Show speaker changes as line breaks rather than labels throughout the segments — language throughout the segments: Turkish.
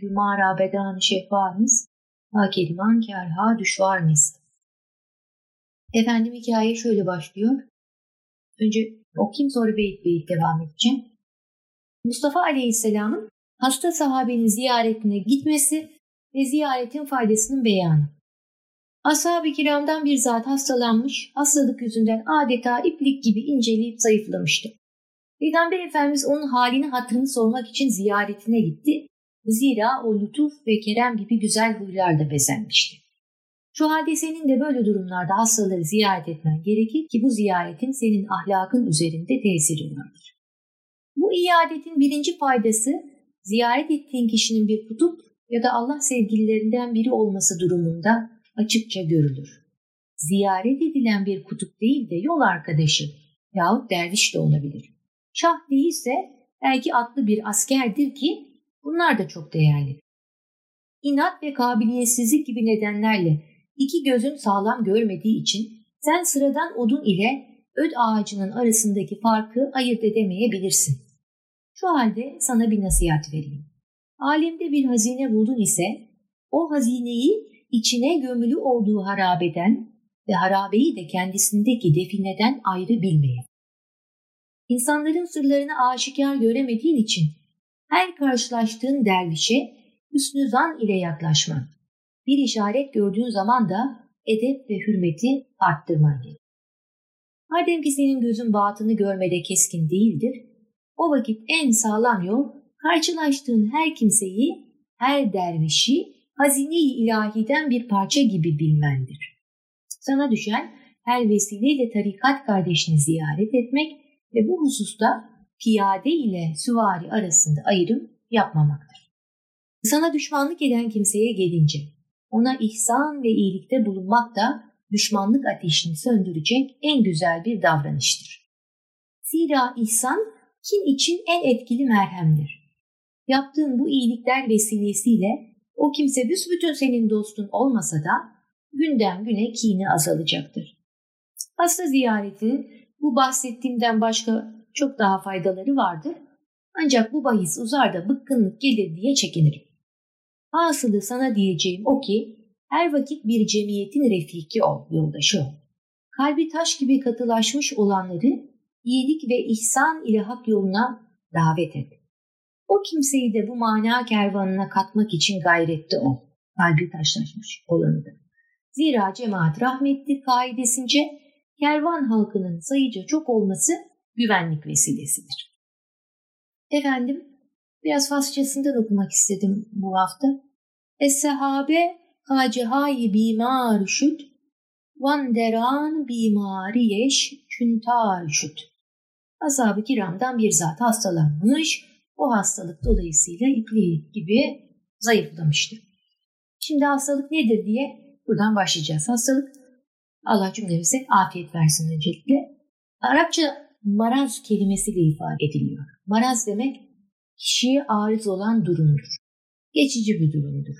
Gümara bedan şefamiz, ha keliman kerha düşvarmiz. Efendim hikaye şöyle başlıyor. Önce okuyayım sonra beyit beyit devam edeceğim. Mustafa Aleyhisselam'ın hasta sahabenin ziyaretine gitmesi ve ziyaretin faydasının beyanı. Ashab-ı kiramdan bir zat hastalanmış, hastalık yüzünden adeta iplik gibi inceleyip zayıflamıştı. Peygamber Efendimiz onun halini hatırını sormak için ziyaretine gitti. Zira o lütuf ve kerem gibi güzel huylarla bezenmişti. Şu halde senin de böyle durumlarda hastaları ziyaret etmen gerekir ki bu ziyaretin senin ahlakın üzerinde tesiri vardır. Bu iadetin birinci faydası ziyaret ettiğin kişinin bir kutup ya da Allah sevgililerinden biri olması durumunda açıkça görülür. Ziyaret edilen bir kutup değil de yol arkadaşı yahut derviş de olabilir. Şah değilse belki atlı bir askerdir ki bunlar da çok değerli. İnat ve kabiliyetsizlik gibi nedenlerle iki gözün sağlam görmediği için sen sıradan odun ile öd ağacının arasındaki farkı ayırt edemeyebilirsin. Şu halde sana bir nasihat vereyim. Alemde bir hazine buldun ise o hazineyi içine gömülü olduğu harabeden ve harabeyi de kendisindeki defineden ayrı bilmeye. İnsanların sırlarını aşikar göremediğin için her karşılaştığın dervişe hüsnü zan ile yaklaşman, bir işaret gördüğün zaman da edep ve hürmeti arttırman gerekir. Madem ki senin gözün batını görmede keskin değildir, o vakit en sağlam yol karşılaştığın her kimseyi, her dervişi hazine-i ilahiden bir parça gibi bilmendir. Sana düşen her vesileyle tarikat kardeşini ziyaret etmek ve bu hususta piyade ile süvari arasında ayrım yapmamaktır. Sana düşmanlık eden kimseye gelince ona ihsan ve iyilikte bulunmak da düşmanlık ateşini söndürecek en güzel bir davranıştır. Zira ihsan kim için en etkili merhemdir. Yaptığın bu iyilikler vesilesiyle o kimse büsbütün senin dostun olmasa da günden güne kini azalacaktır. Hasta ziyareti bu bahsettiğimden başka çok daha faydaları vardır. Ancak bu bahis uzar da bıkkınlık gelir diye çekinirim. Hasılı sana diyeceğim o ki her vakit bir cemiyetin refiki ol, yoldaşı ol. Kalbi taş gibi katılaşmış olanları iyilik ve ihsan ile hak yoluna davet et. O kimseyi de bu mana kervanına katmak için gayrette ol. Kalbi taşlaşmış olanı da. Zira cemaat rahmetli kaidesince kervan halkının sayıca çok olması güvenlik vesilesidir. Efendim, biraz Farsçasından okumak istedim bu hafta. Es-sehabe hacihai bimar şüt, van deran bimariyeş küntar şüt. Ashab-ı kiramdan bir zat hastalanmış, o hastalık dolayısıyla ipliği gibi zayıflamıştı. Şimdi hastalık nedir diye buradan başlayacağız. Hastalık Allah cümlemize afiyet versin öncelikle. Arapça maraz kelimesiyle ifade ediliyor. Maraz demek kişiye arız olan durumdur. Geçici bir durumdur.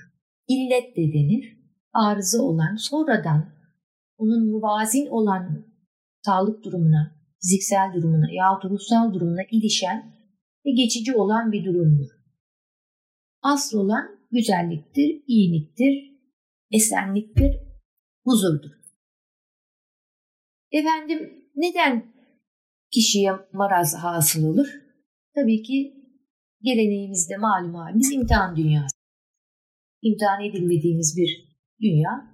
İllet de denir. Arıza olan sonradan onun muvazin olan sağlık durumuna, fiziksel durumuna yahut ruhsal durumuna ilişen ve geçici olan bir durumdur. Asıl olan güzelliktir, iyiliktir, esenliktir, huzurdur. Efendim neden kişiye maraz hasıl olur? Tabii ki geleneğimizde malum halimiz imtihan dünyası. İmtihan edilmediğimiz bir dünya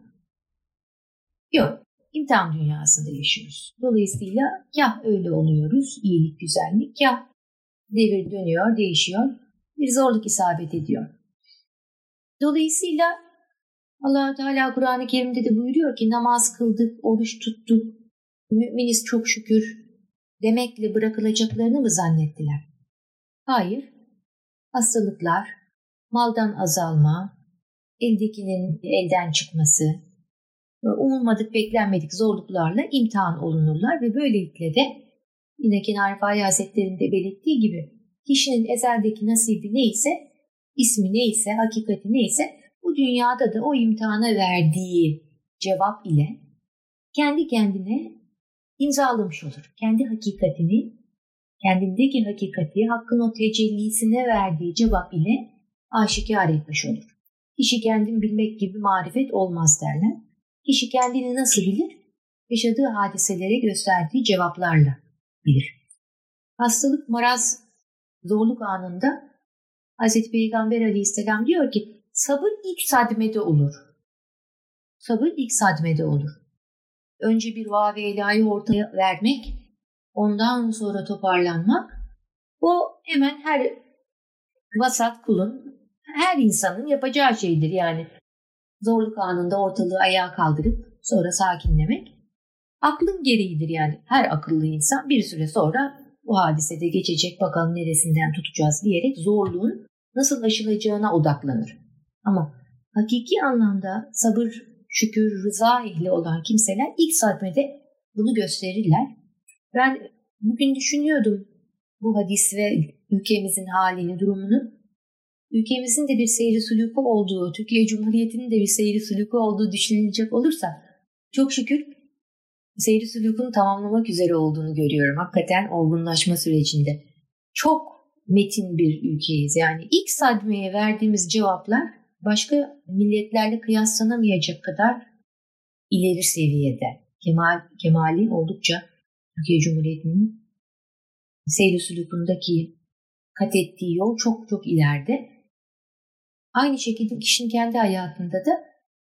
yok. İmtihan dünyasında yaşıyoruz. Dolayısıyla kah öyle oluyoruz, iyilik, güzellik, kah devir dönüyor, değişiyor, bir zorluk isabet ediyor. Dolayısıyla allah Teala Kur'an-ı Kerim'de de buyuruyor ki namaz kıldık, oruç tuttuk, müminiz çok şükür, demekle bırakılacaklarını mı zannettiler? Hayır. Hastalıklar, maldan azalma, eldekinin elden çıkması, umulmadık beklenmedik zorluklarla imtihan olunurlar ve böylelikle de yine Kenar Fahri Hazretleri'nde belirttiği gibi kişinin ezeldeki nasibi neyse, ismi neyse, hakikati neyse bu dünyada da o imtihana verdiği cevap ile kendi kendine imzalamış olur. Kendi hakikatini, kendindeki hakikati, hakkın o tecellisine verdiği cevap ile aşikar etmiş olur. Kişi kendini bilmek gibi marifet olmaz derler. Kişi kendini nasıl bilir? Yaşadığı hadiselere gösterdiği cevaplarla bilir. Hastalık, maraz, zorluk anında Hz. Peygamber aleyhisselam diyor ki sabır ilk sadmede olur. Sabır ilk sadmede olur. Önce bir vav ilahi ortaya vermek, ondan sonra toparlanmak, bu hemen her vasat kulun, her insanın yapacağı şeydir yani. Zorluk anında ortalığı ayağa kaldırıp sonra sakinlemek aklın gereğidir yani. Her akıllı insan bir süre sonra bu hadisede geçecek bakalım neresinden tutacağız diyerek zorluğun nasıl aşılacağına odaklanır. Ama hakiki anlamda sabır, şükür, rıza ehli olan kimseler ilk sadmede bunu gösterirler. Ben bugün düşünüyordum bu hadis ve ülkemizin halini, durumunu. Ülkemizin de bir seyri sülükü olduğu, Türkiye Cumhuriyeti'nin de bir seyri sülükü olduğu düşünülecek olursa çok şükür seyri sülükün tamamlamak üzere olduğunu görüyorum. Hakikaten olgunlaşma sürecinde. Çok metin bir ülkeyiz. Yani ilk sadmeye verdiğimiz cevaplar başka milletlerle kıyaslanamayacak kadar ileri seviyede. Kemal, kemali oldukça Türkiye Cumhuriyeti'nin seyri sülükündeki kat ettiği yol çok çok ileride. Aynı şekilde kişinin kendi hayatında da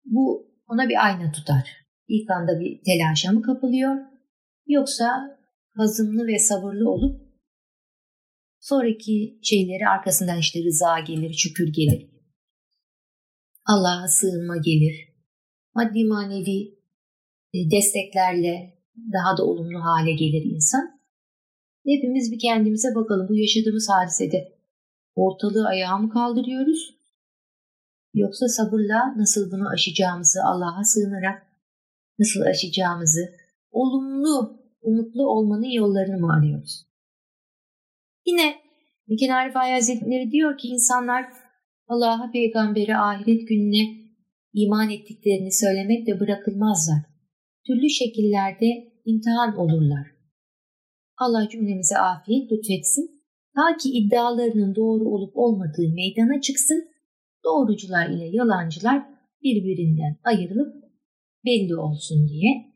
bu ona bir ayna tutar. İlk anda bir telaşa mı kapılıyor yoksa hazımlı ve sabırlı olup sonraki şeyleri arkasından işte rıza gelir, şükür gelir. Allah'a sığınma gelir. Maddi manevi e, desteklerle daha da olumlu hale gelir insan. Hepimiz bir kendimize bakalım bu yaşadığımız hadisede ortalığı ayağa mı kaldırıyoruz? Yoksa sabırla nasıl bunu aşacağımızı Allah'a sığınarak nasıl aşacağımızı olumlu, umutlu olmanın yollarını mı arıyoruz? Yine Mekin Arif Hazretleri diyor ki insanlar Allah'a, peygambere, ahiret gününe iman ettiklerini söylemekle bırakılmazlar. Türlü şekillerde imtihan olurlar. Allah cümlemize afiyet lütfetsin. Ta ki iddialarının doğru olup olmadığı meydana çıksın, doğrucular ile yalancılar birbirinden ayrılıp belli olsun diye.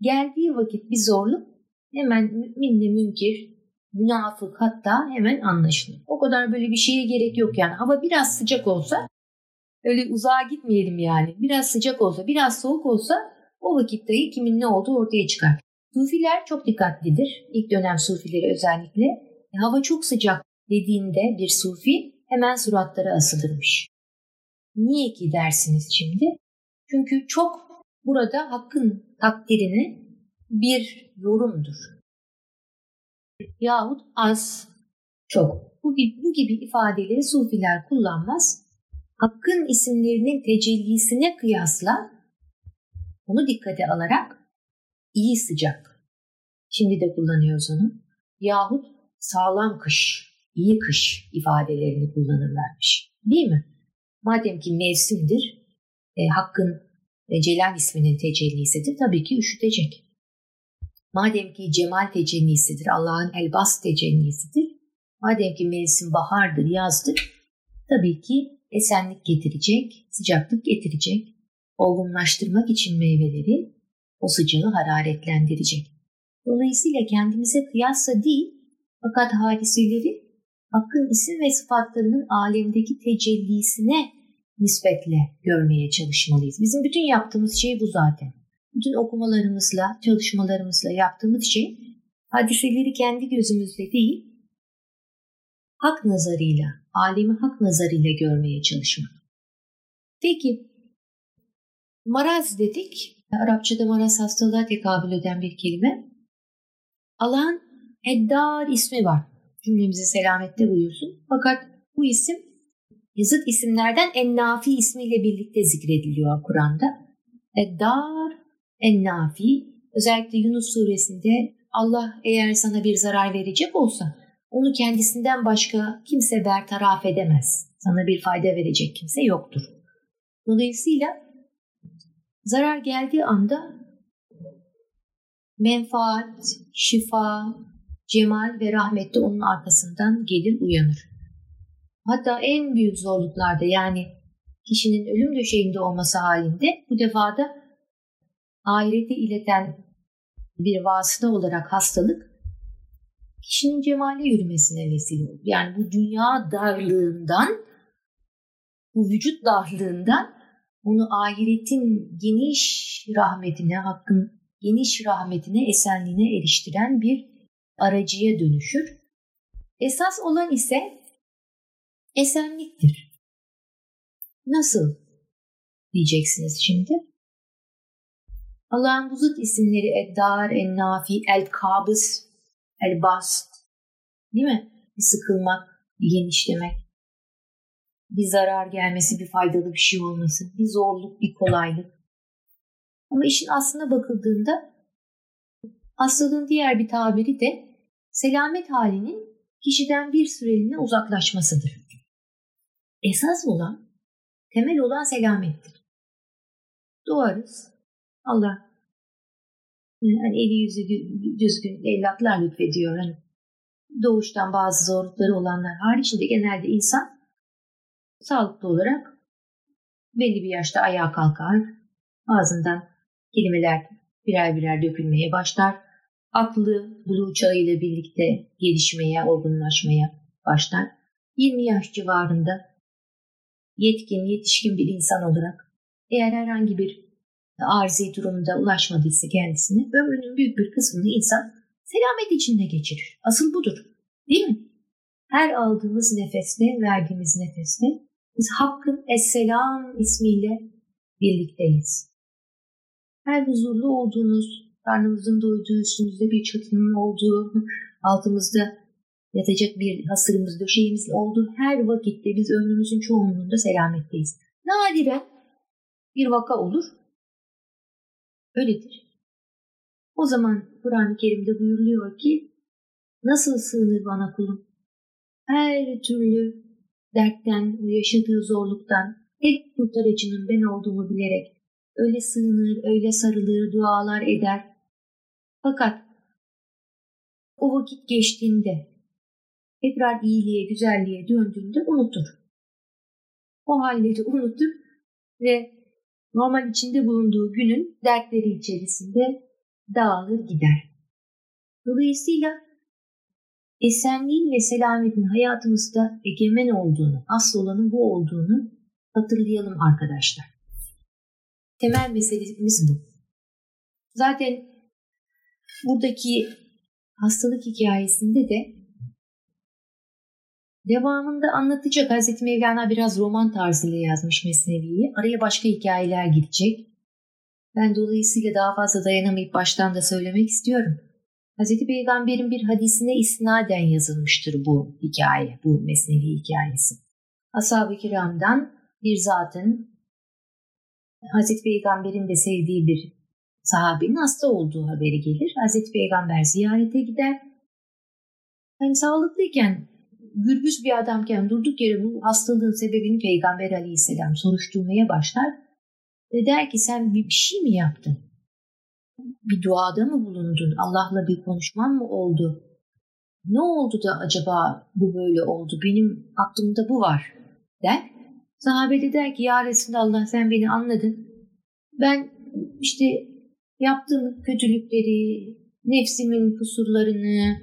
Geldiği vakit bir zorluk hemen müminle münkir, münafık hatta hemen anlaşılır. O kadar böyle bir şeye gerek yok yani. Hava biraz sıcak olsa öyle uzağa gitmeyelim yani. Biraz sıcak olsa, biraz soğuk olsa o vakit dahi kimin ne olduğu ortaya çıkar. Sufiler çok dikkatlidir. İlk dönem sufileri özellikle. E, hava çok sıcak dediğinde bir sufi hemen suratları asılırmış. Niye ki dersiniz şimdi? Çünkü çok burada hakkın takdirini bir yorumdur. Yahut az, çok. Bu gibi, bu gibi ifadeleri sufiler kullanmaz. Hakkın isimlerinin tecellisine kıyasla onu dikkate alarak iyi sıcak. Şimdi de kullanıyoruz onu. Yahut sağlam kış, iyi kış ifadelerini kullanırlarmış. Değil mi? Madem ki mevsimdir, e, Hakk'ın e, Celal isminin tecellisidir. Tabii ki üşütecek. Madem ki Cemal tecellisidir, Allah'ın Elbas tecellisidir. Madem ki mevsim bahardır, yazdır. Tabii ki esenlik getirecek, sıcaklık getirecek. Olgunlaştırmak için meyveleri o sıcağı hararetlendirecek. Dolayısıyla kendimize kıyasla değil, fakat hadiseleri Hakk'ın isim ve sıfatlarının alemdeki tecellisine nispetle görmeye çalışmalıyız. Bizim bütün yaptığımız şey bu zaten. Bütün okumalarımızla, çalışmalarımızla yaptığımız şey hadiseleri kendi gözümüzle değil, hak nazarıyla, alemi hak nazarıyla görmeye çalışmak. Peki, maraz dedik. Arapçada maraz hastalığa tekabül eden bir kelime. Allah'ın Eddar ismi var. Cümlemizi selamette buyursun. Fakat bu isim yazıt isimlerden En-Nafi ismiyle birlikte zikrediliyor Kur'an'da. Eddar, En-Nafi. Özellikle Yunus suresinde Allah eğer sana bir zarar verecek olsa onu kendisinden başka kimse bertaraf edemez. Sana bir fayda verecek kimse yoktur. Dolayısıyla zarar geldiği anda menfaat, şifa, cemal ve rahmet de onun arkasından gelir uyanır. hatta en büyük zorluklarda yani kişinin ölüm döşeğinde olması halinde bu defa da ahireti ileten bir vasıta olarak hastalık kişinin cemale yürümesine vesile olur. Yani bu dünya darlığından, bu vücut darlığından onu ahiretin geniş rahmetine, hakkın geniş rahmetine, esenliğine eriştiren bir aracıya dönüşür. Esas olan ise esenliktir. Nasıl diyeceksiniz şimdi? Allah'ın bu zıt isimleri Eddar, Ennafi, El-Kabız, El-Bast değil mi? Bir sıkılmak, bir genişlemek, bir zarar gelmesi, bir faydalı bir şey olması, bir zorluk, bir kolaylık. Ama işin aslına bakıldığında hastalığın diğer bir tabiri de selamet halinin kişiden bir süreliğine uzaklaşmasıdır. Esas olan, temel olan selamettir. Doğarız. Allah hani eli yüzü düzgün evlatlar lütfediyor. Hani doğuştan bazı zorlukları olanlar haricinde genelde insan sağlıklı olarak belli bir yaşta ayağa kalkar. Ağzından kelimeler birer birer dökülmeye başlar. Aklı buluğ çağıyla birlikte gelişmeye, olgunlaşmaya başlar. 20 yaş civarında yetkin, yetişkin bir insan olarak eğer herhangi bir arızi durumda ulaşmadıysa kendisine ömrünün büyük bir kısmını insan selamet içinde geçirir. Asıl budur. Değil mi? Her aldığımız nefeste, verdiğimiz nefeste biz Hakk'ın Esselam ismiyle birlikteyiz. Her huzurlu olduğunuz, karnımızın doyduğu, üstümüzde bir çatının olduğu, altımızda yatacak bir hasırımız, döşeğimizin olduğu her vakitte biz ömrümüzün çoğunluğunda selametteyiz. Nadiren bir vaka olur, öyledir. O zaman Kur'an-ı Kerim'de buyuruluyor ki nasıl sığınır bana kulum? Her türlü dertten, yaşadığı zorluktan tek kurtarıcının ben olduğumu bilerek öyle sığınır, öyle sarılır, dualar eder. Fakat o vakit geçtiğinde tekrar iyiliğe, güzelliğe döndüğünde unutur. O halleri unutur ve normal içinde bulunduğu günün dertleri içerisinde dağılır gider. Dolayısıyla esenliğin ve selametin hayatımızda egemen olduğunu, asıl olanın bu olduğunu hatırlayalım arkadaşlar. Temel meselemiz bu. Zaten buradaki hastalık hikayesinde de devamında anlatacak Hazreti Mevlana biraz roman tarzıyla yazmış Mesnevi'yi. Araya başka hikayeler gidecek. Ben dolayısıyla daha fazla dayanamayıp baştan da söylemek istiyorum. Hazreti Peygamber'in bir hadisine isnaden yazılmıştır bu hikaye, bu Mesnevi hikayesi. Ashab-ı kiramdan bir zatın Hazreti Peygamber'in de sevdiği bir sahabenin hasta olduğu haberi gelir. Hazreti Peygamber ziyarete gider. Yani sağlıklıyken, gürbüz bir adamken durduk yere bu hastalığın sebebini Peygamber aleyhisselam soruşturmaya başlar. Ve der ki sen bir şey mi yaptın? Bir duada mı bulundun? Allah'la bir konuşman mı oldu? Ne oldu da acaba bu böyle oldu? Benim aklımda bu var der. Sahabe de der ki ya Resulallah sen beni anladın. Ben işte yaptığım kötülükleri, nefsimin kusurlarını,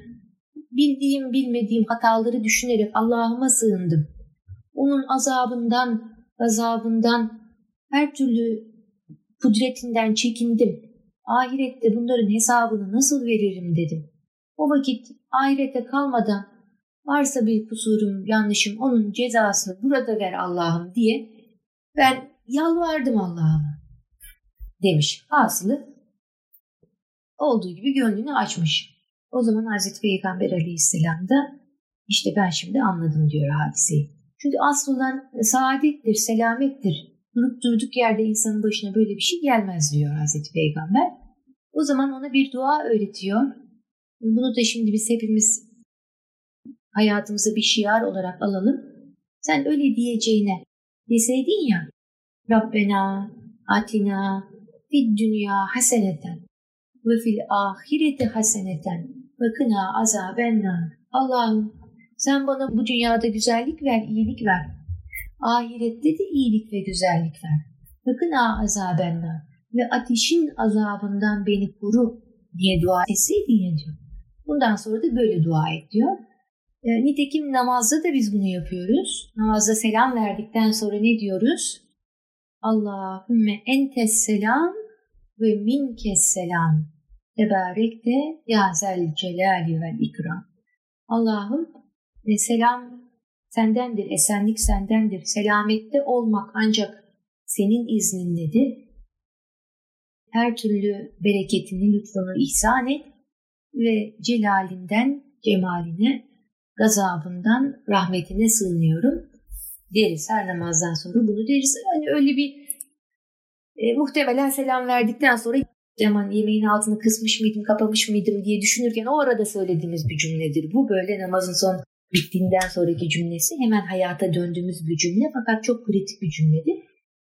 bildiğim bilmediğim hataları düşünerek Allah'ıma sığındım. Onun azabından, gazabından, her türlü kudretinden çekindim. Ahirette bunların hesabını nasıl veririm dedim. O vakit ahirete kalmadan varsa bir kusurum, yanlışım onun cezasını burada ver Allah'ım diye ben yalvardım Allah'ıma demiş. Hasılı olduğu gibi gönlünü açmış. O zaman Hazreti Peygamber aleyhisselam da işte ben şimdi anladım diyor hadiseyi. Çünkü asıl olan saadettir, selamettir. Durup durduk yerde insanın başına böyle bir şey gelmez diyor Hazreti Peygamber. O zaman ona bir dua öğretiyor. Bunu da şimdi biz hepimiz hayatımıza bir şiar olarak alalım. Sen öyle diyeceğine deseydin ya Rabbena atina fid dünya haseneten ve fil ahireti haseneten ve kına azabennar. Allah'ım Sen bana bu dünyada güzellik ver, iyilik ver. Ahirette de iyilik ve güzellik ver. Bakın a azabenna ve ateşin azabından beni koru diye dua etseydin ya diyor. Bundan sonra da böyle dua et diyor. E, nitekim namazda da biz bunu yapıyoruz. Namazda selam verdikten sonra ne diyoruz? Allahümme entes selam ve minkes selam. Tebarek de ya zel celali vel ikram. Allah'ım e, selam sendendir, esenlik sendendir. Selamette olmak ancak senin izninledir. Her türlü bereketini, lütfunu ihsan et ve celalinden, cemaline, gazabından, rahmetine sığınıyorum deriz her namazdan sonra bunu deriz. Hani öyle bir e, muhtemelen selam verdikten sonra Cemal yemeğin altını kısmış mıydım, kapamış mıydım diye düşünürken o arada söylediğimiz bir cümledir. Bu böyle namazın son bittiğinden sonraki cümlesi hemen hayata döndüğümüz bir cümle fakat çok kritik bir cümledir.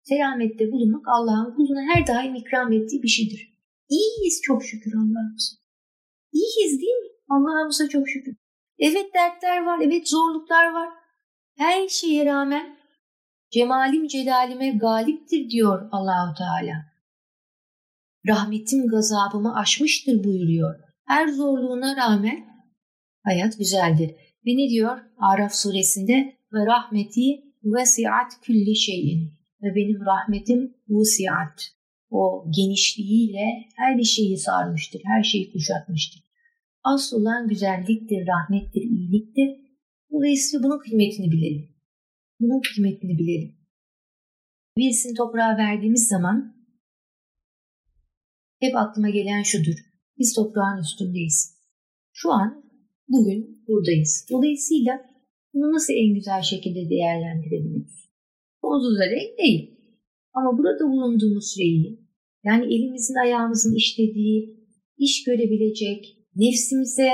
Selamette bulunmak Allah'ın kuluna her daim ikram ettiği bir şeydir. İyiyiz çok şükür Allah'ımıza. İyiyiz değil mi? Allah'ımıza çok şükür. Evet dertler var, evet zorluklar var. Her şeye rağmen cemalim celalime galiptir diyor Allahu Teala. Rahmetim gazabımı aşmıştır buyuruyor. Her zorluğuna rağmen hayat güzeldir. Ve ne diyor Araf suresinde? Ve rahmeti vesiat külli şeyin. Ve benim rahmetim vusiat. O genişliğiyle her şeyi sarmıştır, her şeyi kuşatmıştır. Asıl olan güzelliktir, rahmettir, iyiliktir. Dolayısıyla bunun kıymetini bilelim. Bunun kıymetini bilelim. Birisini toprağa verdiğimiz zaman hep aklıma gelen şudur. Biz toprağın üstündeyiz. Şu an, bugün buradayız. Dolayısıyla bunu nasıl en güzel şekilde değerlendirebiliriz? Sonsuz renk değil. Ama burada bulunduğumuz süreyi, yani elimizin ayağımızın işlediği, iş görebilecek, nefsimize,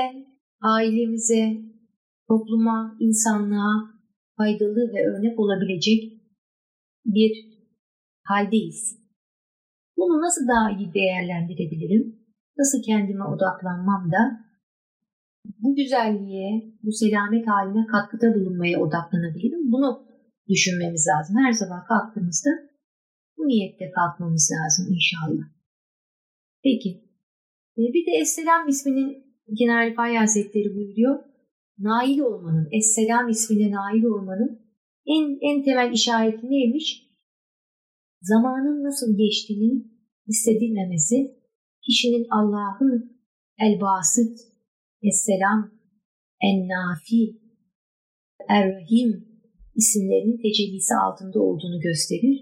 ailemize, topluma, insanlığa faydalı ve örnek olabilecek bir haldeyiz. Bunu nasıl daha iyi değerlendirebilirim? Nasıl kendime odaklanmam da bu güzelliğe, bu selamet haline katkıda bulunmaya odaklanabilirim? Bunu düşünmemiz lazım. Her sabah kalktığımızda bu niyette kalkmamız lazım inşallah. Peki. E, bir de Esselam isminin Kenar Rifai Hazretleri buyuruyor. Nail olmanın, Esselam ismine nail olmanın en, en temel işareti neymiş? Zamanın nasıl geçtiğinin hissedilmemesi, kişinin Allah'ın el-Basit, Es-Selam, En-Nafi, Er-Rahim isimlerinin tecellisi altında olduğunu gösterir.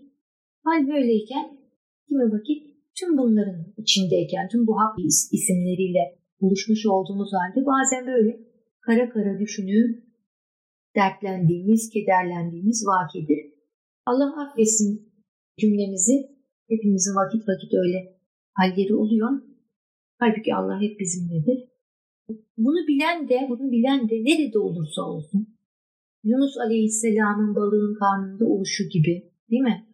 Hal böyleyken kimi vakit tüm bunların içindeyken, tüm bu hak isimleriyle buluşmuş olduğumuz halde bazen böyle kara kara düşünüp dertlendiğimiz, kederlendiğimiz vakidir. Allah affetsin cümlemizi hepimizin vakit vakit öyle halleri oluyor. Halbuki Allah hep bizimledir. Bunu bilen de, bunu bilen de nerede olursa olsun, Yunus Aleyhisselam'ın balığın karnında oluşu gibi değil mi?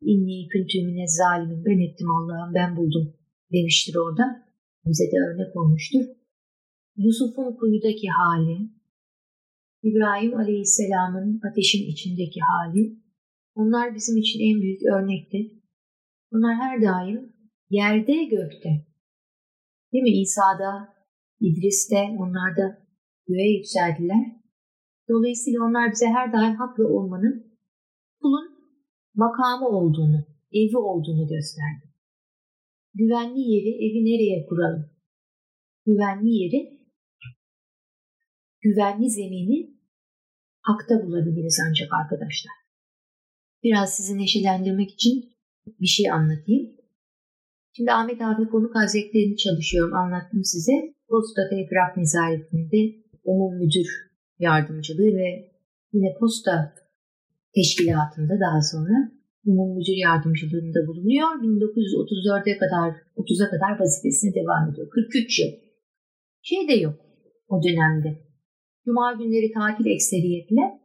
İnni küntümüne zalimin ben ettim Allah'ım ben buldum demiştir orada. Bize de örnek olmuştur. Yusuf'un kuyudaki hali, İbrahim Aleyhisselam'ın ateşin içindeki hali, onlar bizim için en büyük örnektir. Bunlar her daim yerde gökte. Değil mi? İsa'da, İdris'te, onlar da göğe yükseldiler. Dolayısıyla onlar bize her daim haklı olmanın kulun makamı olduğunu, evi olduğunu gösterdi. Güvenli yeri, evi nereye kuralım? Güvenli yeri, güvenli zemini hakta bulabiliriz ancak arkadaşlar. Biraz sizi neşelendirmek için bir şey anlatayım. Şimdi Ahmet Avni Konuk Hazretleri'ni çalışıyorum, anlattım size. Posta Telgraf Nezaretinde umum müdür yardımcılığı ve yine posta teşkilatında daha sonra umum müdür yardımcılığında bulunuyor. 1934'e kadar 30'a kadar vazifesine devam ediyor. 43 yıl. Şey de yok o dönemde. Cuma günleri tatil ekseriyetle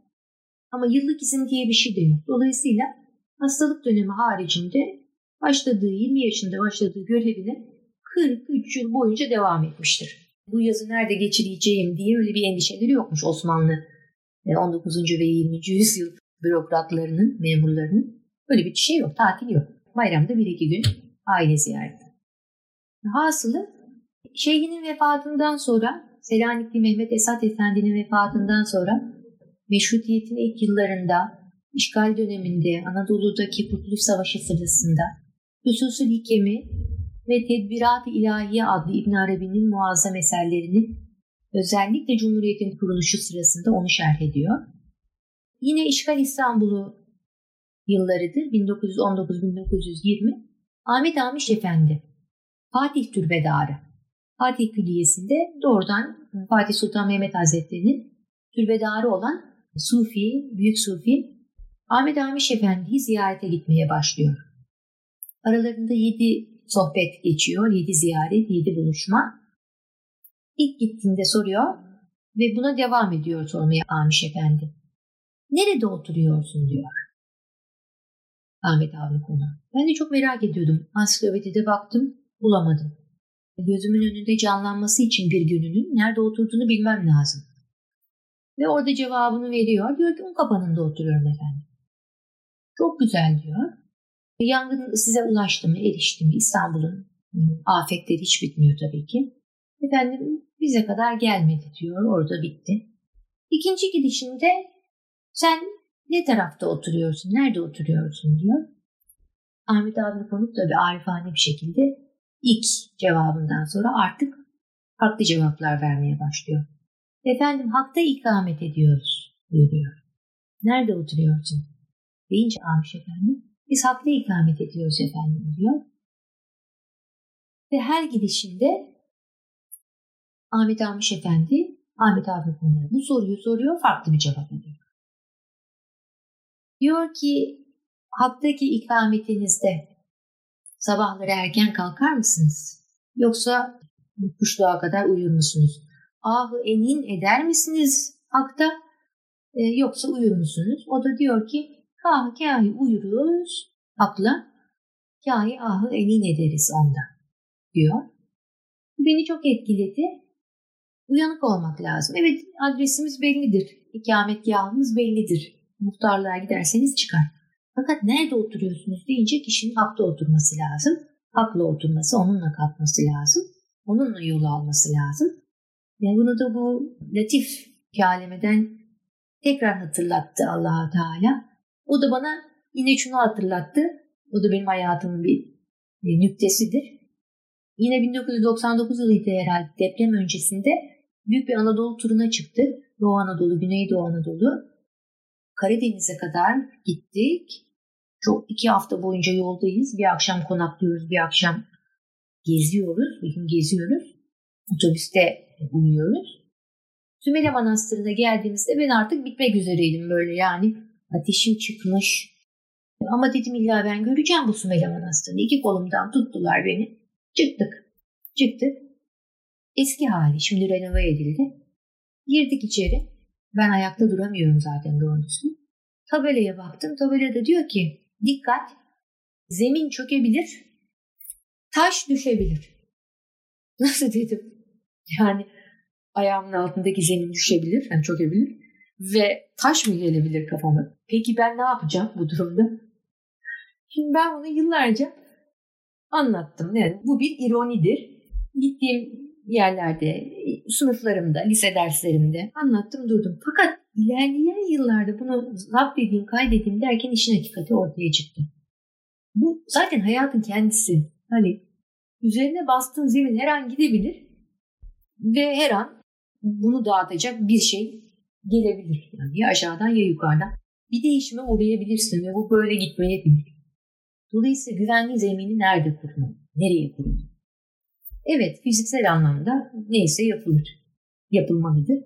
ama yıllık izin diye bir şey de yok. Dolayısıyla hastalık dönemi haricinde başladığı 20 yaşında başladığı görevine 43 yıl boyunca devam etmiştir bu yazı nerede geçireceğim diye öyle bir endişeleri yokmuş Osmanlı 19. ve 20. yüzyıl bürokratlarının, memurlarının böyle bir şey yok, tatil yok. Bayramda bir iki gün aile ziyareti. Hasılı şeyhinin vefatından sonra Selanikli Mehmet Esat Efendi'nin vefatından sonra meşrutiyetin ilk yıllarında işgal döneminde Anadolu'daki Kurtuluş Savaşı sırasında Hususul Hikemi ve Tedbirat-ı İlahiye adlı İbn Arabi'nin muazzam eserlerini özellikle Cumhuriyet'in kuruluşu sırasında onu şerh ediyor. Yine işgal İstanbul'u yıllarıdır 1919-1920 Ahmet Amiş Efendi Fatih Türbedarı Fatih Külliyesi'nde doğrudan Fatih Sultan Mehmet Hazretleri'nin türbedarı olan Sufi, Büyük Sufi Ahmet Amiş Efendi'yi ziyarete gitmeye başlıyor. Aralarında yedi sohbet geçiyor, yedi ziyaret, yedi buluşma. İlk gittiğinde soruyor ve buna devam ediyor sormaya Amiş Efendi. Nerede oturuyorsun diyor. Ahmet Avni ona. Ben de çok merak ediyordum. Ansiklopedide baktım, bulamadım. Gözümün önünde canlanması için bir gününün nerede oturduğunu bilmem lazım. Ve orada cevabını veriyor. Diyor ki un kapanında oturuyorum efendim. Çok güzel diyor. Yangın size ulaştı mı, erişti mi? İstanbul'un afetleri hiç bitmiyor tabii ki. Efendim bize kadar gelmedi diyor. Orada bitti. İkinci gidişinde sen ne tarafta oturuyorsun, nerede oturuyorsun diyor. Ahmet abi konuk tabii arifane bir şekilde ilk cevabından sonra artık farklı cevaplar vermeye başlıyor. Efendim hakta ikamet ediyoruz diyor. Nerede oturuyorsun? Deyince Amiş efendim biz hakta ikamet ediyoruz efendim diyor. Ve her gidişinde Ahmet Amiş Efendi Ahmet abi konuya bu soruyu soruyor farklı bir cevap ediyor. Diyor ki haktaki ikametinizde sabahları erken kalkar mısınız? Yoksa kuşluğa kadar uyur musunuz? Ahı enin eder misiniz hakta? E, yoksa uyur musunuz? O da diyor ki kah kahi uyuruz hakla, kahi ahı enin ederiz onda diyor. Beni çok etkiledi. Uyanık olmak lazım. Evet adresimiz bellidir. İkametgahımız bellidir muhtarlığa giderseniz çıkar. Fakat nerede oturuyorsunuz deyince kişinin hakta oturması lazım. Hakla oturması, onunla kalkması lazım. Onunla yol alması lazım. Ve bunu da bu latif kelimeden tekrar hatırlattı allah Teala. O da bana yine şunu hatırlattı. O da benim hayatımın bir nüktesidir. Yine 1999 yılıydı herhalde deprem öncesinde büyük bir Anadolu turuna çıktı. Doğu Anadolu, Güneydoğu Anadolu. Karadeniz'e kadar gittik. Çok iki hafta boyunca yoldayız. Bir akşam konaklıyoruz, bir akşam geziyoruz. Bir gün geziyoruz. Otobüste uyuyoruz. Sümele Manastırı'na geldiğimizde ben artık bitmek üzereydim böyle yani. Ateşim çıkmış. Ama dedim illa ben göreceğim bu Sümele Manastırı'nı. İki kolumdan tuttular beni. Çıktık. Çıktık. Eski hali şimdi renove edildi. Girdik içeri. Ben ayakta duramıyorum zaten doğrusu. Tabelaya baktım. Tabelada diyor ki dikkat zemin çökebilir, taş düşebilir. Nasıl dedim? Yani ayağımın altındaki zemin düşebilir, yani çökebilir ve taş mı gelebilir kafama? Peki ben ne yapacağım bu durumda? Şimdi ben bunu yıllarca anlattım. Yani bu bir ironidir. Gittiğim yerlerde, sınıflarımda, lise derslerimde anlattım durdum. Fakat ilerleyen yıllarda bunu zapt edeyim, kaydedeyim derken işin hakikati ortaya çıktı. Bu zaten hayatın kendisi. Hani üzerine bastığın zemin her an gidebilir ve her an bunu dağıtacak bir şey gelebilir. Yani ya aşağıdan ya yukarıdan. Bir değişime uğrayabilirsin ve bu böyle gitmeyebilir. Dolayısıyla güvenli zemini nerede kurmalı? Nereye kurmalı? Evet fiziksel anlamda neyse yapılır. Yapılmalıdır.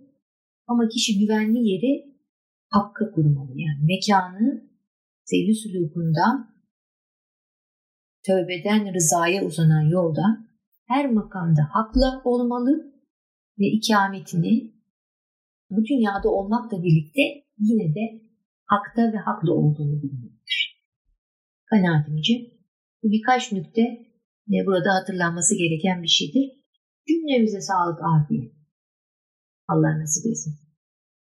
Ama kişi güvenli yeri hakka kurmalı. Yani mekanı sevgi sülukunda tövbeden rızaya uzanan yolda her makamda hakla olmalı ve ikametini bu dünyada olmakla birlikte yine de hakta ve haklı olduğunu bilmelidir. Kanaatimce bu birkaç nükte ve burada hatırlanması gereken bir şeydir. Cümlemize sağlık, afiyet. Allah nasip etsin.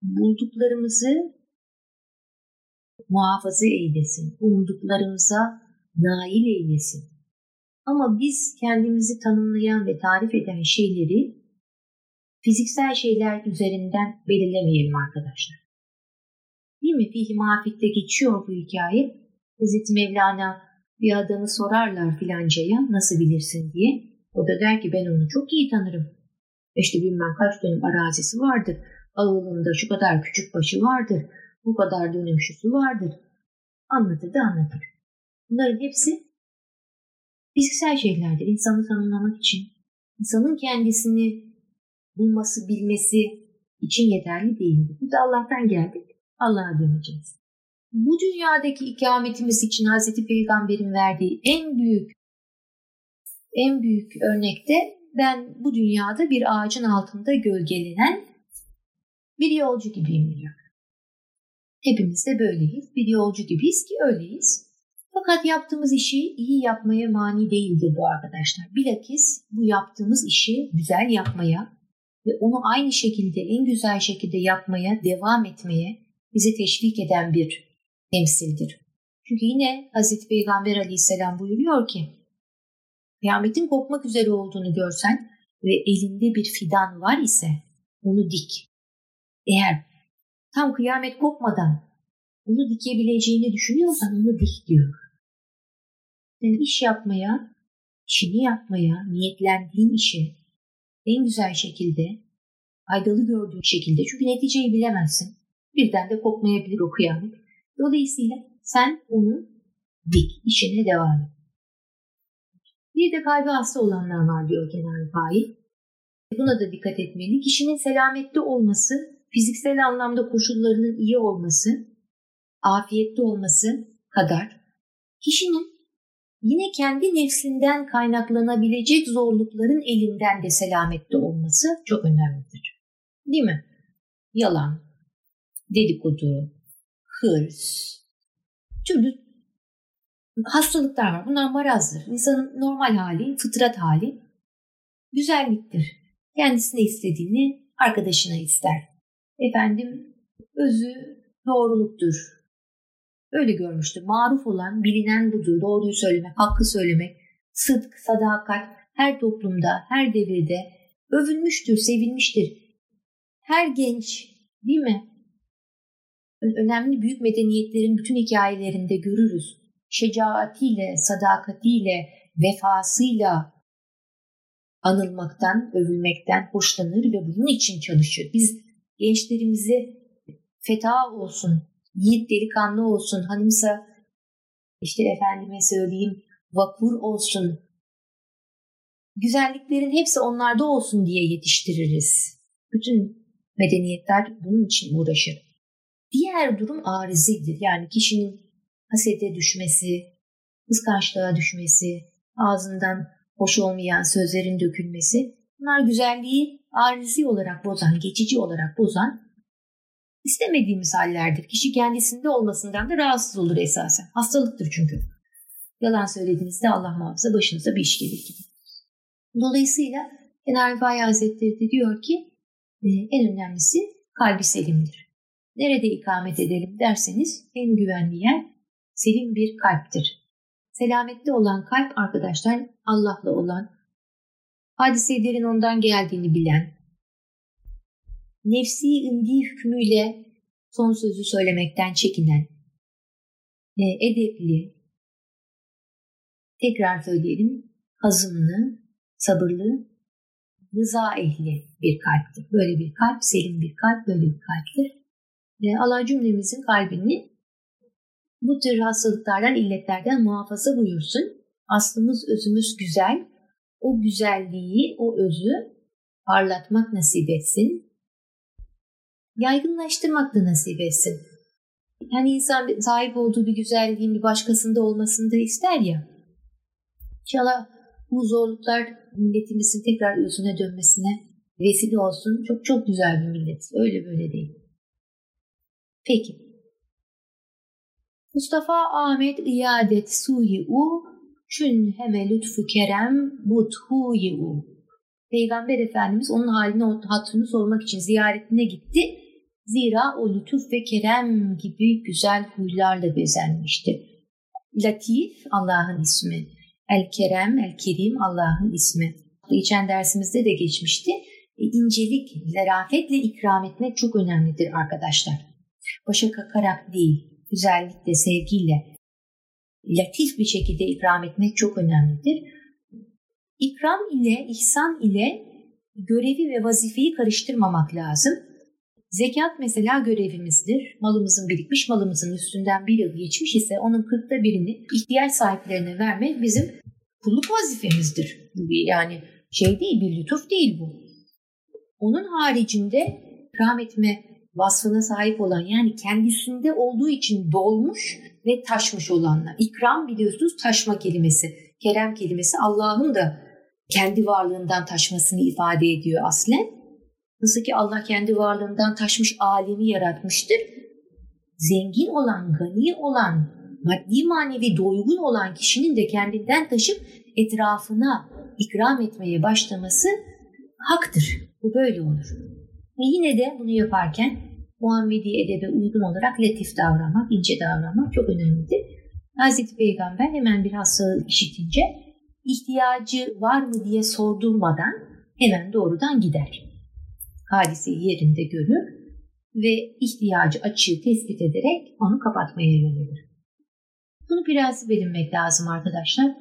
bulduklarımızı muhafaza eylesin, umduklarımıza nail eylesin. Ama biz kendimizi tanımlayan ve tarif eden şeyleri fiziksel şeyler üzerinden belirlemeyelim arkadaşlar. Değil mi? Fihi Mafik'te geçiyor bu hikaye. Hazreti Mevlana bir adamı sorarlar filancaya nasıl bilirsin diye. O da der ki ben onu çok iyi tanırım. İşte bilmem kaç dönüm arazisi vardır. Ağılında şu kadar küçük başı vardır. Bu kadar dönüm şusu vardır. Anlatır da anlatır. Bunların hepsi fiziksel şeylerdir. İnsanı tanımlamak için. insanın kendisini bulması, bilmesi için yeterli değildir. Bu da Allah'tan geldik. Allah'a döneceğiz. Bu dünyadaki ikametimiz için Hz. Peygamber'in verdiği en büyük en büyük örnekte ben bu dünyada bir ağacın altında gölgelenen bir yolcu gibiyim diyor. Hepimiz de böyleyiz. Bir yolcu gibiyiz ki öyleyiz. Fakat yaptığımız işi iyi yapmaya mani değildir bu arkadaşlar. Bilakis bu yaptığımız işi güzel yapmaya ve onu aynı şekilde en güzel şekilde yapmaya devam etmeye bizi teşvik eden bir temsildir. Çünkü yine Hazreti Peygamber aleyhisselam buyuruyor ki kıyametin kopmak üzere olduğunu görsen ve elinde bir fidan var ise onu dik. Eğer tam kıyamet kopmadan onu dikebileceğini düşünüyorsan onu dik diyor. Yani iş yapmaya, işini yapmaya, niyetlendiğin işi en güzel şekilde, faydalı gördüğün şekilde çünkü neticeyi bilemezsin. Birden de kopmayabilir o kıyamet. Dolayısıyla sen onu dik, işine devam et. Bir de kalbi hasta olanlar var diyor Kenan Faik. Buna da dikkat etmeli. Kişinin selamette olması, fiziksel anlamda koşullarının iyi olması, afiyette olması kadar kişinin yine kendi nefsinden kaynaklanabilecek zorlukların elinden de selamette olması çok önemlidir. Değil mi? Yalan, dedikodu, hırs, türlü hastalıklar var. Bunlar marazdır. İnsanın normal hali, fıtrat hali güzelliktir. Kendisine istediğini arkadaşına ister. Efendim özü doğruluktur. Öyle görmüştür. Maruf olan, bilinen budur. Doğruyu söylemek, hakkı söylemek, sıdk, sadakat her toplumda, her devirde övülmüştür, sevilmiştir. Her genç değil mi? Önemli büyük medeniyetlerin bütün hikayelerinde görürüz. Şecaatiyle, sadakatiyle, vefasıyla anılmaktan, övülmekten hoşlanır ve bunun için çalışır. Biz gençlerimizi feta olsun, yiğit delikanlı olsun, hanımsa işte efendime söyleyeyim vakur olsun, güzelliklerin hepsi onlarda olsun diye yetiştiririz. Bütün medeniyetler bunun için uğraşır. Diğer durum arizidir. Yani kişinin hasete düşmesi, kıskançlığa düşmesi, ağzından hoş olmayan sözlerin dökülmesi bunlar güzelliği arizi olarak bozan, geçici olarak bozan istemediğimiz hallerdir. Kişi kendisinde olmasından da rahatsız olur esasen. Hastalıktır çünkü. Yalan söylediğinizde Allah muhafaza başınıza bir iş gelir gibi. Dolayısıyla Kenar Rifai Hazretleri de diyor ki e, en önemlisi kalbi selimdir. Nerede ikamet edelim derseniz en güvenli yer selim bir kalptir. Selametli olan kalp arkadaşlar Allah'la olan, hadiselerin ondan geldiğini bilen, nefsi indi hükmüyle son sözü söylemekten çekinen, e, edepli, tekrar söyleyelim, hazımlı, sabırlı, rıza ehli bir kalptir. Böyle bir kalp, selim bir kalp, böyle bir kalptir. Allah cümlemizin kalbini bu tür hastalıklardan, illetlerden muhafaza buyursun. Aslımız, özümüz güzel. O güzelliği, o özü parlatmak nasip etsin yaygınlaştırmak da nasip etsin. Yani insan sahip olduğu bir güzelliğin bir başkasında olmasını da ister ya. İnşallah bu zorluklar milletimizin tekrar özüne dönmesine vesile olsun. Çok çok güzel bir millet. Öyle böyle değil. Peki. Mustafa Ahmet İadet Suyi U Çün heme lütfu kerem buthuyi u. Peygamber Efendimiz onun halini hatırını sormak için ziyaretine gitti Zira o lütuf ve kerem gibi güzel huylarla bezenmişti. Latif Allah'ın ismi. El Kerem, El Kerim Allah'ın ismi. Geçen dersimizde de geçmişti. E, incelik, zarafetle ikram etmek çok önemlidir arkadaşlar. Başa kakarak değil, güzellikle, sevgiyle, latif bir şekilde ikram etmek çok önemlidir. İkram ile, ihsan ile görevi ve vazifeyi karıştırmamak lazım. Zekat mesela görevimizdir. Malımızın birikmiş, malımızın üstünden bir yıl geçmiş ise onun kırkta birini ihtiyaç sahiplerine vermek bizim kulluk vazifemizdir. Yani şey değil, bir lütuf değil bu. Onun haricinde ikram etme vasfına sahip olan yani kendisinde olduğu için dolmuş ve taşmış olanlar. İkram biliyorsunuz taşma kelimesi. Kerem kelimesi Allah'ın da kendi varlığından taşmasını ifade ediyor aslen. Nasıl ki Allah kendi varlığından taşmış alemi yaratmıştır. Zengin olan, gani olan, maddi manevi doygun olan kişinin de kendinden taşıp etrafına ikram etmeye başlaması haktır. Bu böyle olur. Ve yine de bunu yaparken Muhammedi edebe uygun olarak latif davranmak, ince davranmak çok önemlidir. Hazreti Peygamber hemen bir hastalığı işitince ihtiyacı var mı diye sordurmadan hemen doğrudan gider. Hadiseyi yerinde görür ve ihtiyacı açığı tespit ederek onu kapatmaya yönelir. Bunu biraz bilinmek lazım arkadaşlar.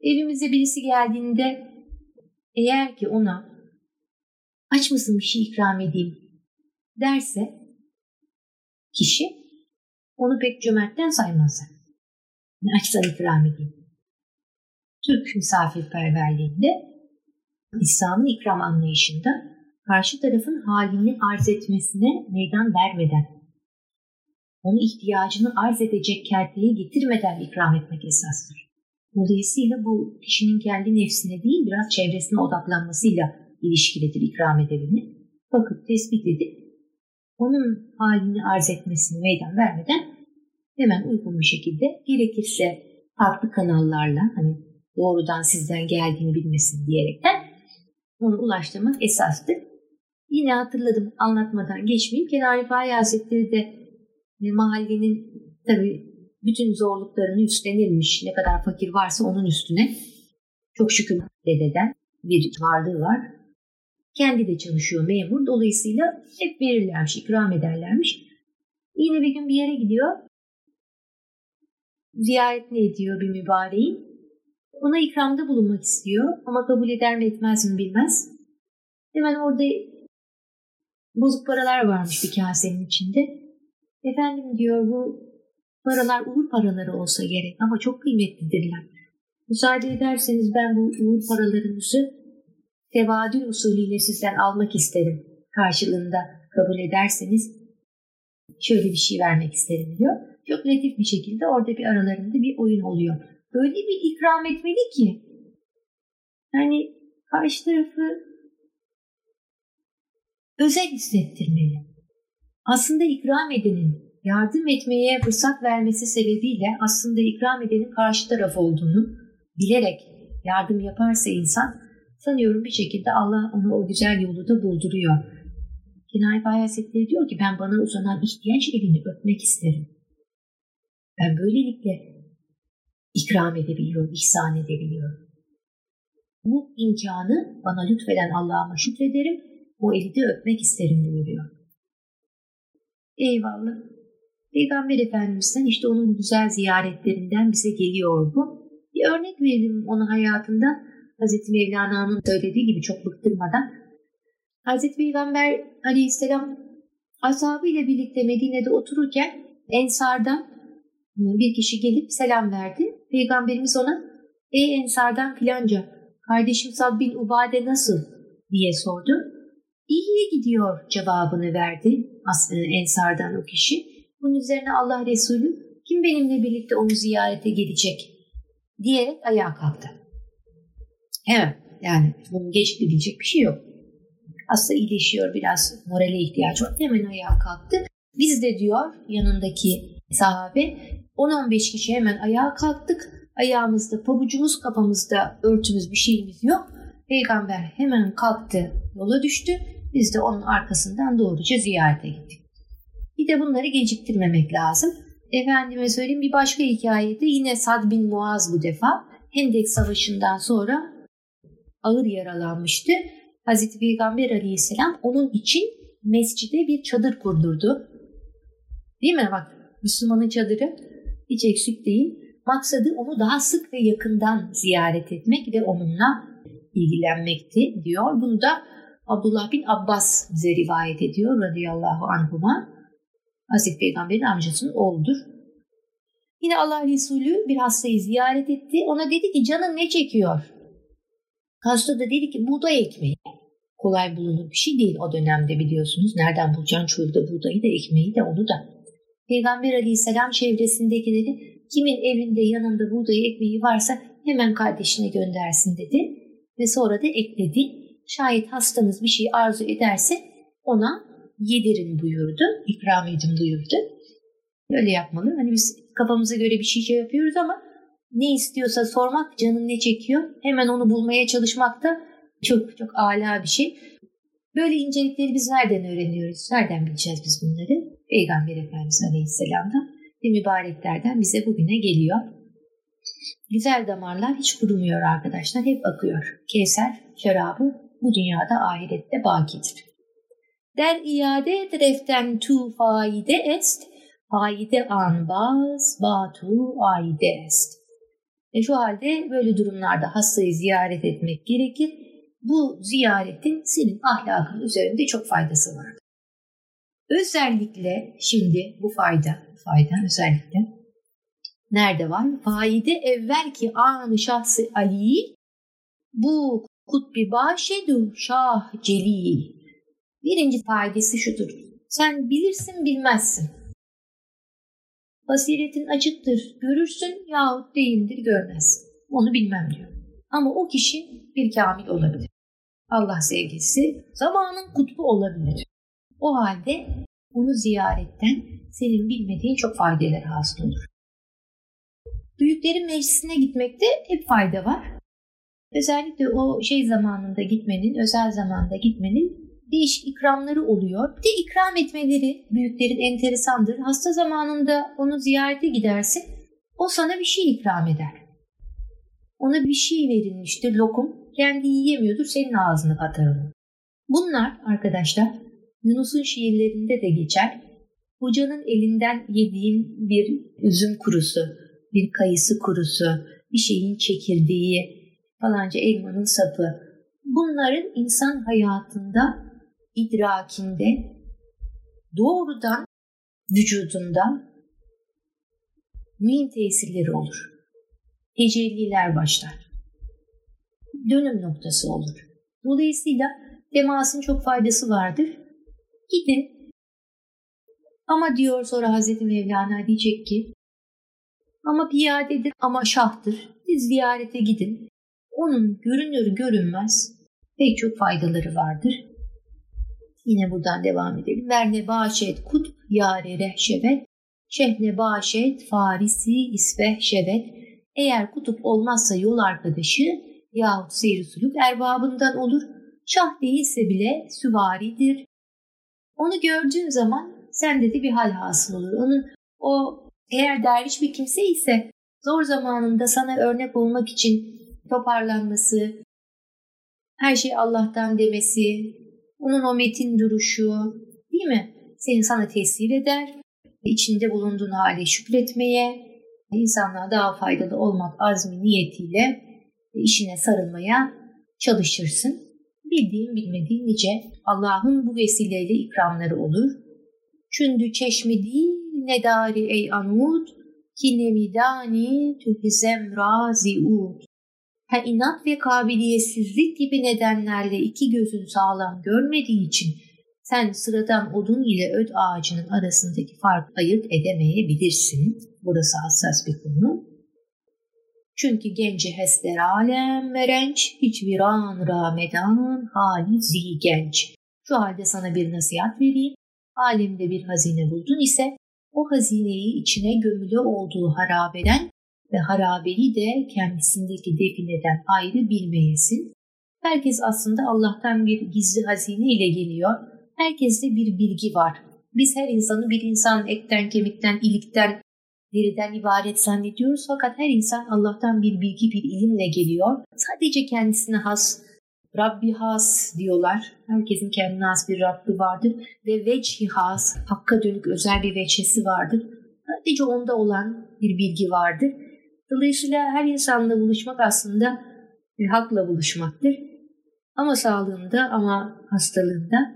Evimize birisi geldiğinde eğer ki ona aç mısın bir şey ikram edeyim derse kişi onu pek cömertten saymaz. Ne açsan ikram edeyim. Türk misafirperverliğinde İslam'ın ikram anlayışında karşı tarafın halini arz etmesine meydan vermeden, onu ihtiyacını arz edecek kerteye getirmeden ikram etmek esastır. Dolayısıyla bu kişinin kendi nefsine değil biraz çevresine odaklanmasıyla ilişkilidir ikram edileni. Bakıp tespit edip onun halini arz etmesini meydan vermeden hemen uygun bir şekilde gerekirse farklı kanallarla hani doğrudan sizden geldiğini bilmesin diyerekten onu ulaştırmak esastır. Yine hatırladım anlatmadan geçmeyeyim. Kenar Rifai Hazretleri de mahallenin tabi bütün zorluklarını üstlenilmiş. Ne kadar fakir varsa onun üstüne çok şükür dededen bir varlığı var. Kendi de çalışıyor memur. Dolayısıyla hep verirlermiş, ikram ederlermiş. Yine bir gün bir yere gidiyor. Ziyaretini ediyor bir mübareğin. Ona ikramda bulunmak istiyor ama kabul eder mi etmez mi bilmez. Hemen orada bozuk paralar varmış bir kasenin içinde. Efendim diyor bu paralar uğur paraları olsa gerek ama çok kıymetlidirler. Müsaade ederseniz ben bu uğur paralarınızı tevadül usulüyle sizden almak isterim. Karşılığında kabul ederseniz şöyle bir şey vermek isterim diyor. Çok latif bir şekilde orada bir aralarında bir oyun oluyor. Öyle bir ikram etmeli ki yani karşı tarafı özel hissettirmeli. Aslında ikram edenin yardım etmeye fırsat vermesi sebebiyle aslında ikram edenin karşı taraf olduğunu bilerek yardım yaparsa insan sanıyorum bir şekilde Allah onu o güzel yolu da bulduruyor. Kenai Bayezidleri diyor ki ben bana uzanan ihtiyaç elini öpmek isterim. Ben böylelikle ikram edebiliyorum, ihsan edebiliyorum. Bu imkanı bana lütfeden Allah'ıma şükrederim, o eli de öpmek isterim buyuruyor. Eyvallah. Peygamber Efendimiz'den işte onun güzel ziyaretlerinden bize geliyor bu. Bir örnek verelim onun hayatında. Hazreti Mevlana'nın söylediği gibi çok bıktırmadan. Hazreti Peygamber aleyhisselam ashabıyla birlikte Medine'de otururken Ensar'dan bir kişi gelip selam verdi. Peygamberimiz ona ey Ensar'dan filanca kardeşim Sad bin Ubade nasıl diye sordu. İyiye gidiyor cevabını verdi Ensar'dan o kişi. Bunun üzerine Allah Resulü kim benimle birlikte onu ziyarete gelecek diyerek ayağa kalktı. Hemen yani bunun geç gidecek bir şey yok. Hasta iyileşiyor biraz morale ihtiyaç var. Hemen ayağa kalktı. Biz de diyor yanındaki sahabe 10-15 kişi hemen ayağa kalktık. Ayağımızda pabucumuz kafamızda örtümüz bir şeyimiz yok. Peygamber hemen kalktı yola düştü. Biz de onun arkasından doğruca ziyarete gittik. Bir de bunları geciktirmemek lazım. Efendime söyleyeyim bir başka hikayede yine Sad bin Muaz bu defa Hendek Savaşı'ndan sonra ağır yaralanmıştı. Hazreti Peygamber Aleyhisselam onun için mescide bir çadır kurdurdu. Değil mi? Bak Müslümanın çadırı hiç eksik değil. Maksadı onu daha sık ve yakından ziyaret etmek ve onunla ilgilenmekti diyor. Bunu da Abdullah bin Abbas bize rivayet ediyor radıyallahu anhuma. Hazreti Peygamber'in amcasının oğludur. Yine Allah Resulü bir hastayı ziyaret etti. Ona dedi ki canın ne çekiyor? Hasta da dedi ki buğday ekmeği. Kolay bulunur bir şey değil o dönemde biliyorsunuz. Nereden bulacaksın çölde buğdayı da ekmeği de onu da. Peygamber aleyhisselam çevresindekileri kimin evinde yanında buğday ekmeği varsa hemen kardeşine göndersin dedi. Ve sonra da ekledi. Şayet hastanız bir şey arzu ederse ona yedirin buyurdu. ikram edin buyurdu. Böyle yapmalı. Hani biz kafamıza göre bir şey, yapıyoruz ama ne istiyorsa sormak, canın ne çekiyor hemen onu bulmaya çalışmak da çok çok âlâ bir şey. Böyle incelikleri biz nereden öğreniyoruz? Nereden bileceğiz biz bunları? Peygamber Efendimiz Aleyhisselam'dan ve mübareklerden bize bugüne geliyor. Güzel damarlar hiç kurumuyor arkadaşlar. Hep akıyor. Kevser şarabı bu dünyada ahirette bakidir. Der iade dreften tu faide est, faide anbaz batu aide est. E şu halde böyle durumlarda hastayı ziyaret etmek gerekir. Bu ziyaretin senin ahlakın üzerinde çok faydası var. Özellikle şimdi bu fayda, fayda özellikle nerede var? Faide evvel ki anı şahsı Ali bu kutbi başedu şah celil. Birinci faydası şudur. Sen bilirsin bilmezsin. Basiretin açıktır, görürsün yahut değildir görmez. Onu bilmem diyor. Ama o kişi bir kamil olabilir. Allah sevgisi zamanın kutbu olabilir. O halde onu ziyaretten senin bilmediğin çok faydeler hasıl olur. Büyüklerin meclisine gitmekte hep fayda var. Özellikle o şey zamanında gitmenin, özel zamanda gitmenin değişik ikramları oluyor. Bir de ikram etmeleri büyüklerin enteresandır. Hasta zamanında onu ziyarete gidersin, o sana bir şey ikram eder. Ona bir şey verilmiştir, lokum. Kendi yiyemiyordur, senin ağzını atar onu. Bunlar arkadaşlar Yunus'un şiirlerinde de geçer. Hocanın elinden yediğin bir üzüm kurusu, bir kayısı kurusu, bir şeyin çekirdeği, falanca elmanın sapı. Bunların insan hayatında idrakinde doğrudan vücudunda mühim tesirleri olur. Tecelliler başlar. Dönüm noktası olur. Dolayısıyla temasın çok faydası vardır. Gidin. Ama diyor sonra Hazreti Mevlana diyecek ki ama piyadedir ama şahtır. Siz ziyarete gidin. Onun görünür görünmez pek çok faydaları vardır. Yine buradan devam edelim. Verne bağışet kut yare rehşebet. Şehne bağışet farisi isbeh şebet. Eğer kutup olmazsa yol arkadaşı yahut seyir suluk erbabından olur. Şah değilse bile süvaridir. Onu gördüğün zaman sende de bir hal hasıl olur. Onun o eğer derviş bir kimse ise zor zamanında sana örnek olmak için toparlanması, her şey Allah'tan demesi, onun o metin duruşu değil mi? Seni sana tesir eder. içinde bulunduğun hale şükretmeye, insanlığa daha faydalı olmak azmi niyetiyle işine sarılmaya çalışırsın. Bildiğin bilmediğin nice Allah'ın bu vesileyle ikramları olur. Çündü çeşmi değil ne dari ey anud ki nemidani tühizem razi ud. Ha inat ve kabiliyetsizlik gibi nedenlerle iki gözün sağlam görmediği için sen sıradan odun ile öd ağacının arasındaki farkı ayırt edemeyebilirsin. Burası hassas bir konu. Çünkü genci hester alem merenç, hiç viran ramedan hali zi genç. Şu halde sana bir nasihat vereyim. Alemde bir hazine buldun ise o hazineyi içine gömülü olduğu harabeden ve harabeli de kendisindeki defineden ayrı bilmeyesin. Herkes aslında Allah'tan bir gizli hazine ile geliyor. Herkeste bir bilgi var. Biz her insanı bir insan etten, kemikten, ilikten, deriden ibaret zannediyoruz. Fakat her insan Allah'tan bir bilgi, bir ilimle geliyor. Sadece kendisine has, Rabbi has diyorlar. Herkesin kendine has bir Rabbi vardır. Ve vecih has, hakka dönük özel bir veçhesi vardır. Sadece onda olan bir bilgi vardır. Dolayısıyla her insanla buluşmak aslında bir hakla buluşmaktır. Ama sağlığında ama hastalığında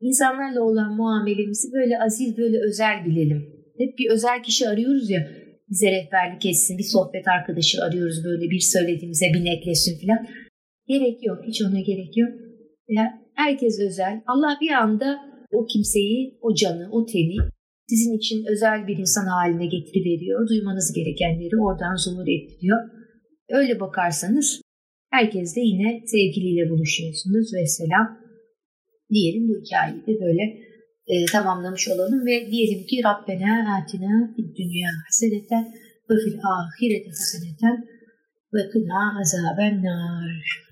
insanlarla olan muamelemizi böyle aziz, böyle özel bilelim. Hep bir özel kişi arıyoruz ya bize rehberlik etsin, bir sohbet arkadaşı arıyoruz böyle bir söylediğimize bir netlesin falan. Gerek yok, hiç ona gerek yok. Ya, herkes özel. Allah bir anda o kimseyi, o canı, o teni sizin için özel bir insan haline getiriveriyor. Duymanız gerekenleri oradan zuhur ettiriyor. Öyle bakarsanız herkes de yine sevgiliyle buluşuyorsunuz ve selam. Diyelim bu hikayeyi de böyle e, tamamlamış olalım ve diyelim ki Rabbena atina fid dünya haseneten ve fil ahirete haseneten ve kına azaben nar.